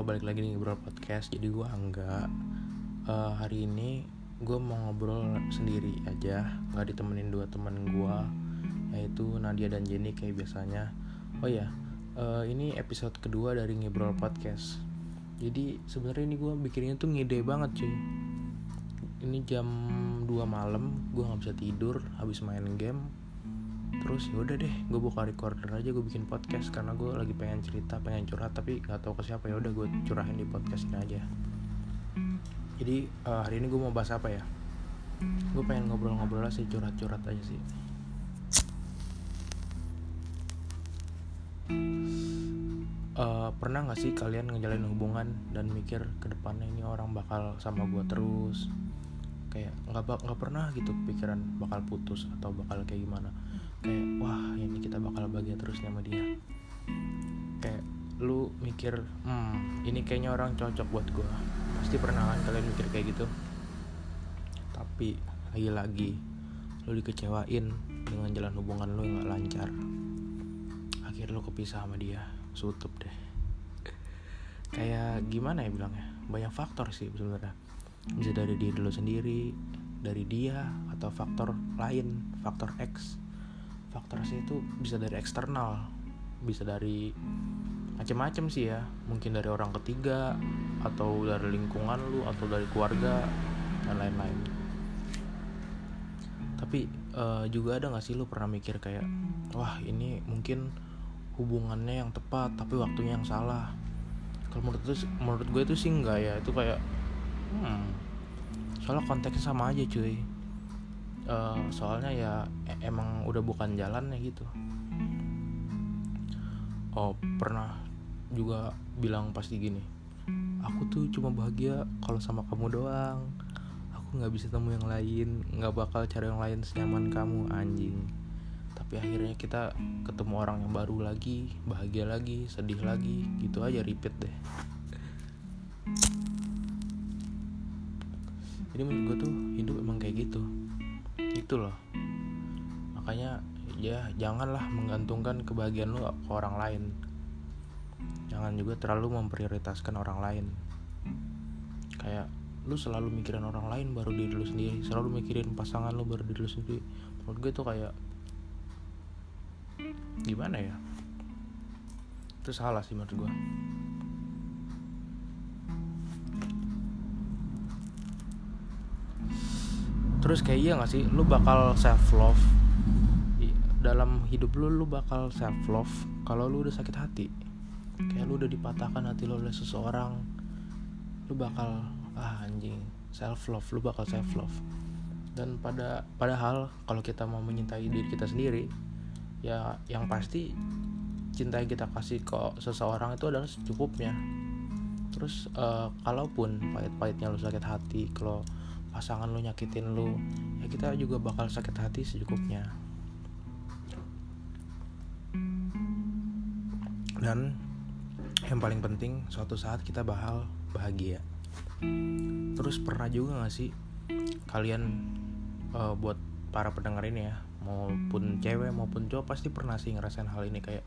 halo balik lagi di ngobrol podcast. Jadi gue enggak uh, hari ini gue mau ngobrol sendiri aja. Nggak ditemenin dua teman gue yaitu Nadia dan Jenny kayak biasanya. Oh ya uh, ini episode kedua dari ngobrol podcast. Jadi sebenarnya ini gue bikinnya tuh ngide banget cuy. Ini jam 2 malam gue nggak bisa tidur habis main game terus ya udah deh gue buka recorder aja gue bikin podcast karena gue lagi pengen cerita pengen curhat tapi nggak tahu ke siapa. Ya udah gue curahin di podcast ini aja. Jadi uh, hari ini gue mau bahas apa ya? Gue pengen ngobrol-ngobrol sih curhat-curhat aja sih. Uh, pernah nggak sih kalian ngejalin hubungan dan mikir ke depannya ini orang bakal sama gue terus? Kayak nggak nggak pernah gitu pikiran bakal putus atau bakal kayak gimana kayak wah ini kita bakal bahagia terus sama dia. Kayak lu mikir hmm ini kayaknya orang cocok buat gue pasti pernah kan kalian mikir kayak gitu. Tapi lagi-lagi lu dikecewain dengan jalan hubungan lu yang gak lancar. Akhirnya lu kepisah sama dia sutup deh. Kayak gimana ya bilangnya? Banyak faktor sih sebenarnya. Bisa dari diri lu sendiri dari dia atau faktor lain faktor X faktor sih itu bisa dari eksternal bisa dari macam-macam sih ya. Mungkin dari orang ketiga atau dari lingkungan lu atau dari keluarga dan lain-lain. Tapi uh, juga ada gak sih lu pernah mikir kayak wah ini mungkin hubungannya yang tepat tapi waktunya yang salah. Kalau menurut itu menurut gue itu sih enggak ya. Itu kayak hmm soalnya konteksnya sama aja cuy uh, soalnya ya e emang udah bukan jalan ya gitu. Oh pernah juga bilang pasti gini aku tuh cuma bahagia kalau sama kamu doang. Aku nggak bisa temu yang lain nggak bakal cari yang lain senyaman kamu anjing. Tapi akhirnya kita ketemu orang yang baru lagi bahagia lagi sedih lagi gitu aja repeat deh. Jadi menurut gue tuh hidup emang kayak gitu itu loh. Makanya ya janganlah menggantungkan kebahagiaan lu ke orang lain. Jangan juga terlalu memprioritaskan orang lain. Kayak lu selalu mikirin orang lain baru diri lu sendiri. Selalu mikirin pasangan lu baru diri lu sendiri. Menurut gue tuh kayak gimana ya? Itu salah sih menurut gue terus kayak iya gak sih? Lu bakal self love dalam hidup lu lu bakal self love kalau lu udah sakit hati. Kayak lu udah dipatahkan hati lu oleh seseorang lu bakal ah anjing self love lu bakal self love dan pada padahal kalau kita mau menyintai diri kita sendiri ya yang pasti cinta yang kita kasih ke seseorang itu adalah secukupnya. Terus uh, kalaupun pahit-pahitnya lu sakit hati kalau pasangan lu nyakitin lu ya kita juga bakal sakit hati secukupnya. Dan yang paling penting suatu saat kita bakal bahagia. Terus pernah juga gak sih kalian uh, buat para pendengar ini ya maupun cewek maupun cowok pasti pernah sih ngerasain hal ini kayak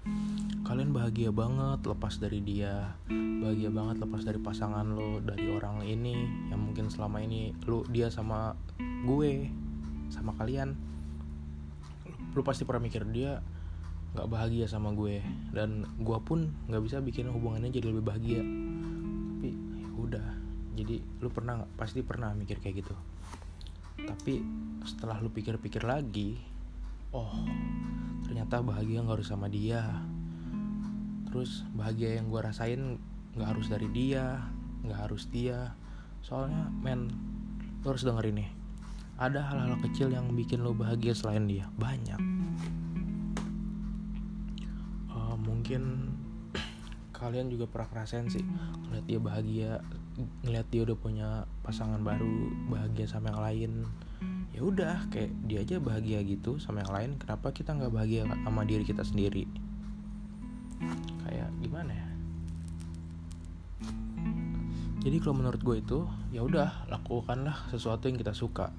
kalian bahagia banget lepas dari dia bahagia banget lepas dari pasangan lo dari orang ini yang mungkin selama ini lu dia sama gue sama kalian. Lu pasti pernah mikir dia nggak bahagia sama gue dan gue pun nggak bisa bikin hubungannya jadi lebih bahagia. Tapi ya udah jadi lu pernah pasti pernah mikir kayak gitu. Tapi setelah lu pikir-pikir lagi oh ternyata bahagia nggak harus sama dia. Terus bahagia yang gue rasain nggak harus dari dia nggak harus dia. Soalnya men lo harus denger ini ada hal-hal kecil yang bikin lo bahagia selain dia. Banyak. Uh, mungkin kalian juga pernah ngerasain sih ngeliat dia bahagia ngeliat dia udah punya pasangan baru bahagia sama yang lain ya udah kayak dia aja bahagia gitu sama yang lain kenapa kita nggak bahagia sama diri kita sendiri? Kayak gimana ya? Jadi kalau menurut gue itu ya udah lakukanlah sesuatu yang kita suka.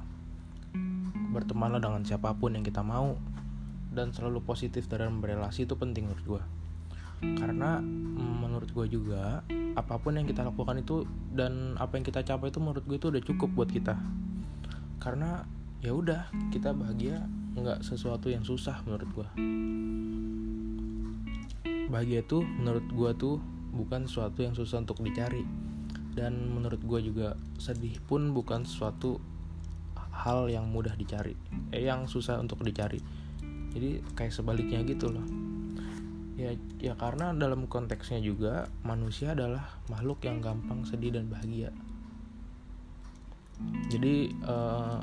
Bertemanlah dengan siapa pun yang kita mau dan selalu positif dalam berrelasi itu penting menurut gue. Karena menurut gue juga apa pun yang kita lakukan itu dan apa yang kita capai itu menurut gue itu udah cukup buat kita. Karena ya udah kita bahagia nggak sesuatu yang susah menurut gue bahagia itu menurut gue tuh bukan sesuatu yang susah untuk dicari. Dan menurut gue juga sedih pun bukan sesuatu hal yang mudah dicari eh yang susah untuk dicari. Jadi kayak sebaliknya gitu loh. Ya ya karena dalam konteksnya juga manusia adalah makhluk yang gampang sedih dan bahagia. Jadi uh,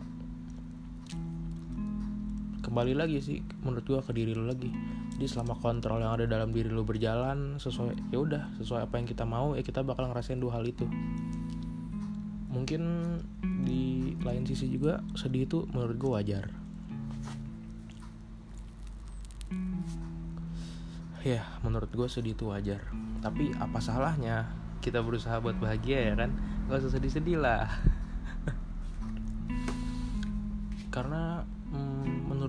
kembali lagi sih menurut gue ke diri lo lagi. Jadi selama kontrol yang ada dalam diri lo berjalan sesuai ya udah sesuai apa yang kita mau ya kita bakal ngerasain dua hal itu. Mungkin di lain sisi juga sedih itu menurut gue wajar. Ya menurut gue sedih itu wajar. Tapi apa salahnya kita berusaha buat bahagia ya kan? Gak usah sedih-sedih lah. Karena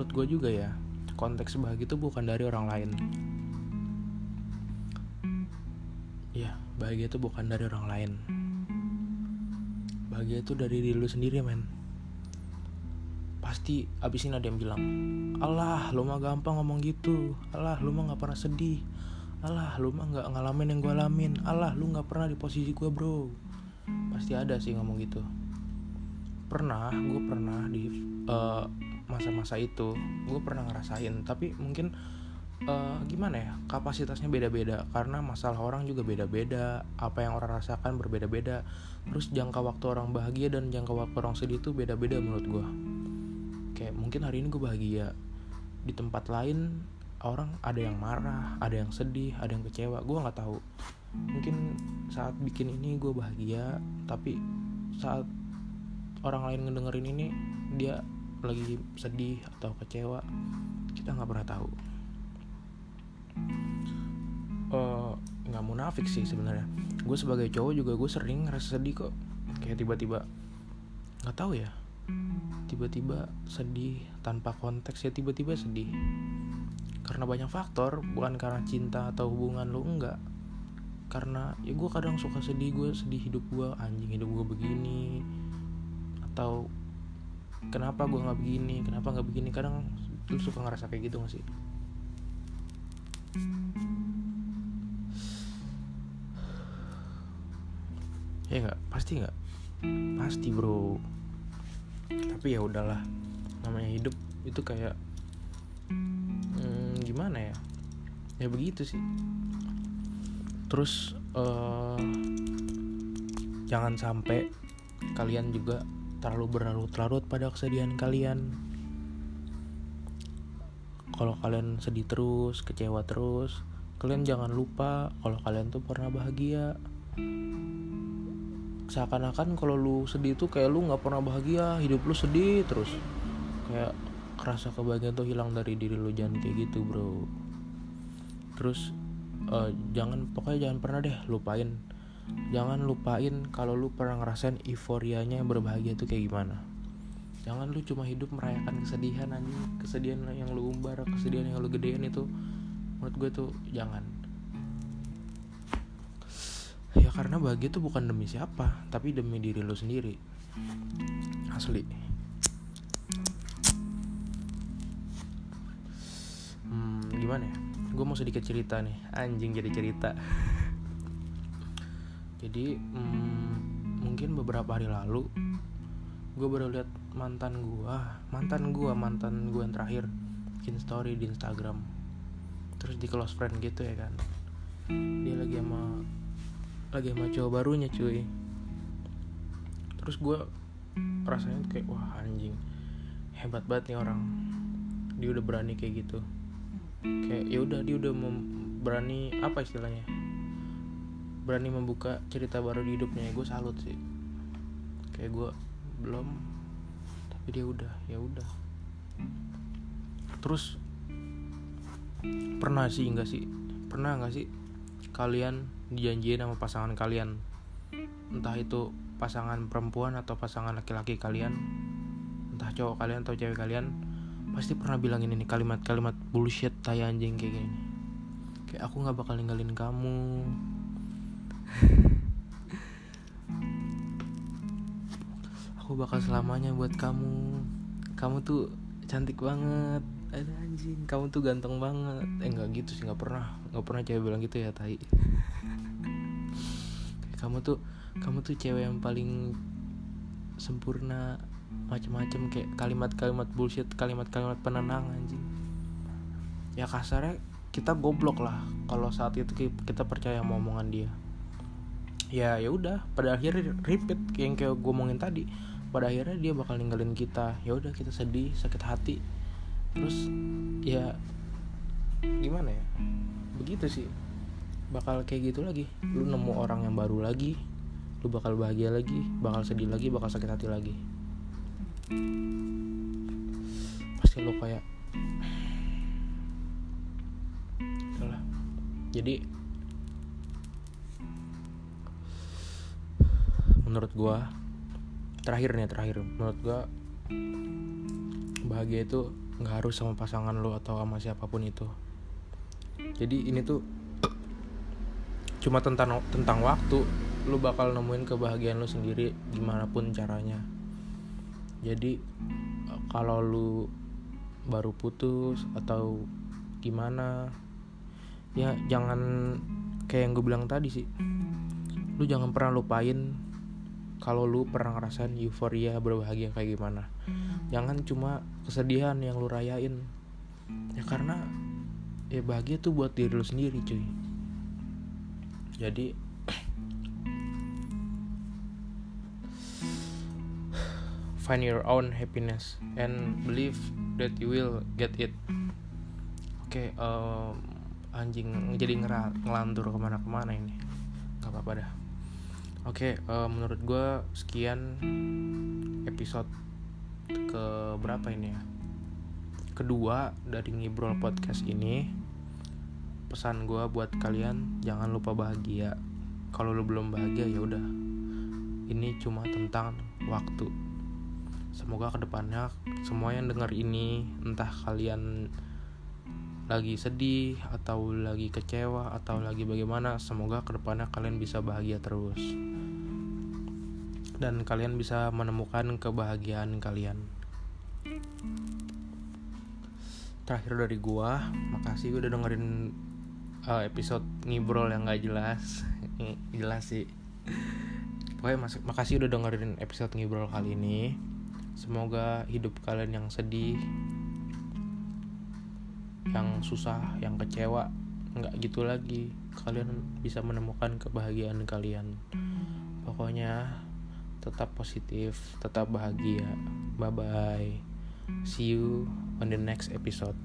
menurut gue juga ya konteks bahagia itu bukan dari orang lain. Ya bahagia itu bukan dari orang lain. Bahagia itu dari diri lu sendiri men. Pasti abis ini ada yang bilang Allah lu mah gampang ngomong gitu. Allah lu mah gak pernah sedih. Allah lu mah gak ngalamin yang gue alamin. Allah lu gak pernah di posisi gue bro. Pasti ada sih ngomong gitu. Pernah gue pernah di masa masa-masa itu gue pernah ngerasain. Tapi mungkin uh, gimana ya kapasitasnya beda-beda. Karena masalah orang juga beda-beda apa yang orang rasakan berbeda-beda. Terus jangka waktu orang bahagia dan jangka waktu orang sedih itu beda-beda menurut gue kayak mungkin hari ini gue bahagia di tempat lain orang ada yang marah ada yang sedih ada yang kecewa gue nggak tahu. Mungkin saat bikin ini gue bahagia tapi saat orang lain ngedengerin ini dia lagi sedih atau kecewa kita nggak pernah tahu. Uh, nggak munafik sih sebenarnya. Gue sebagai cowok juga gue sering ngerasa sedih kok. Kayak tiba-tiba nggak tahu ya. Tiba-tiba sedih tanpa konteks ya tiba-tiba sedih. Karena banyak faktor bukan karena cinta atau hubungan lo enggak. Karena ya gue kadang suka sedih gue sedih hidup gue anjing hidup gue begini. Atau kenapa gue nggak begini? Kenapa nggak begini? Kadang lu suka ngerasa kayak gitu gak sih? Ya nggak? Pasti nggak? Pasti bro. Tapi ya udahlah. Namanya hidup itu kayak hmm, gimana ya? Ya begitu sih. Terus uh, jangan sampai kalian juga terlalu berlarut-larut pada kesedihan kalian. Kalau kalian sedih terus kecewa terus kalian jangan lupa kalau kalian tuh pernah bahagia. Seakan-akan kalau lu sedih tuh kayak lu nggak pernah bahagia hidup lu sedih terus. Kayak kerasa kebahagiaan tuh hilang dari diri lu jangan kayak gitu bro. Terus uh, jangan pokoknya jangan pernah deh lupain jangan lupain kalau lu pernah ngerasain euforianya berbahagia tuh kayak gimana. Jangan lu cuma hidup merayakan kesedihan anjing. Kesedihan yang lu umbar kesedihan yang lu gedein itu menurut gue tuh jangan. Ya karena bahagia itu bukan demi siapa tapi demi diri lo sendiri. Asli. Hmm, gimana ya? Gue mau sedikit cerita nih. Anjing jadi cerita jadi hmm, mungkin beberapa hari lalu gue baru lihat mantan gue mantan gue mantan gue yang terakhir bikin story di Instagram. Terus di close friend gitu ya kan. Dia lagi sama lagi sama cowok barunya cuy. Terus gue rasanya kayak wah anjing. Hebat banget nih orang. Dia udah berani kayak gitu. Kayak ya udah dia udah berani apa istilahnya berani membuka cerita baru di hidupnya. Gue salut sih. Kayak gue belum. Tapi dia udah ya udah. Terus pernah sih enggak sih? Pernah nggak sih kalian dijanjiin sama pasangan kalian? Entah itu pasangan perempuan atau pasangan laki-laki kalian. Entah cowok kalian atau cewek kalian. Pasti pernah bilang ini kalimat-kalimat bullshit tai anjing kayak gini. Kayak aku nggak bakal ninggalin kamu aku bakal selamanya buat kamu. Kamu tuh cantik banget. Ada anjing. Kamu tuh ganteng banget. Eh nggak gitu sih nggak pernah. Nggak pernah cewek bilang gitu ya tai. Kamu tuh kamu tuh cewek yang paling sempurna macem-macem kayak kalimat-kalimat bullshit kalimat-kalimat penenang anjing. Ya kasarnya kita goblok lah kalau saat itu kita percaya sama omongan dia ya ya udah. Pada akhirnya repeat yang kayak gue omongin tadi. Pada akhirnya dia bakal ninggalin kita. Ya udah kita sedih sakit hati. Terus ya gimana ya? Begitu sih. Bakal kayak gitu lagi. Lu nemu orang yang baru lagi lu bakal bahagia lagi bakal sedih lagi bakal sakit hati lagi. Pasti lu kayak jadi menurut gua terakhir nih terakhir. Menurut gua bahagia itu nggak harus sama pasangan lo atau sama siapa pun itu. Jadi ini tuh cuma tentang tentang waktu lu bakal nemuin kebahagiaan lu sendiri gimana pun caranya. Jadi kalau lu baru putus atau gimana ya jangan kayak yang gue bilang tadi sih. Lu jangan pernah lupain kalau lu pernah ngerasain euforia berbahagia kayak gimana? Jangan cuma kesedihan yang lu rayain. Ya karena ya bahagia tuh buat diri lu sendiri cuy. Jadi find your own happiness and believe that you will get it. Oke okay, um, anjing jadi ngelantur ke mana-kemana ini. Nggak apa-apa dah oke okay, uh, menurut gue sekian episode ke berapa ini ya? Kedua dari ngibrol podcast ini pesan gue buat kalian jangan lupa bahagia. Kalau lu belum bahagia ya udah. Ini cuma tentang waktu. Semoga ke depannya semua yang dengar ini entah kalian lagi sedih atau lagi kecewa atau lagi bagaimana semoga ke depannya kalian bisa bahagia terus. Dan kalian bisa menemukan kebahagiaan kalian. Terakhir dari gua makasih udah dengerin uh, episode ngibrol yang gak jelas. Jelas sih. Pokoknya makasih udah dengerin episode ngibrol kali ini. Semoga hidup kalian yang sedih yang susah yang kecewa nggak gitu lagi. Kalian bisa menemukan kebahagiaan kalian. Pokoknya tetap positif tetap bahagia. Bye bye see you on the next episode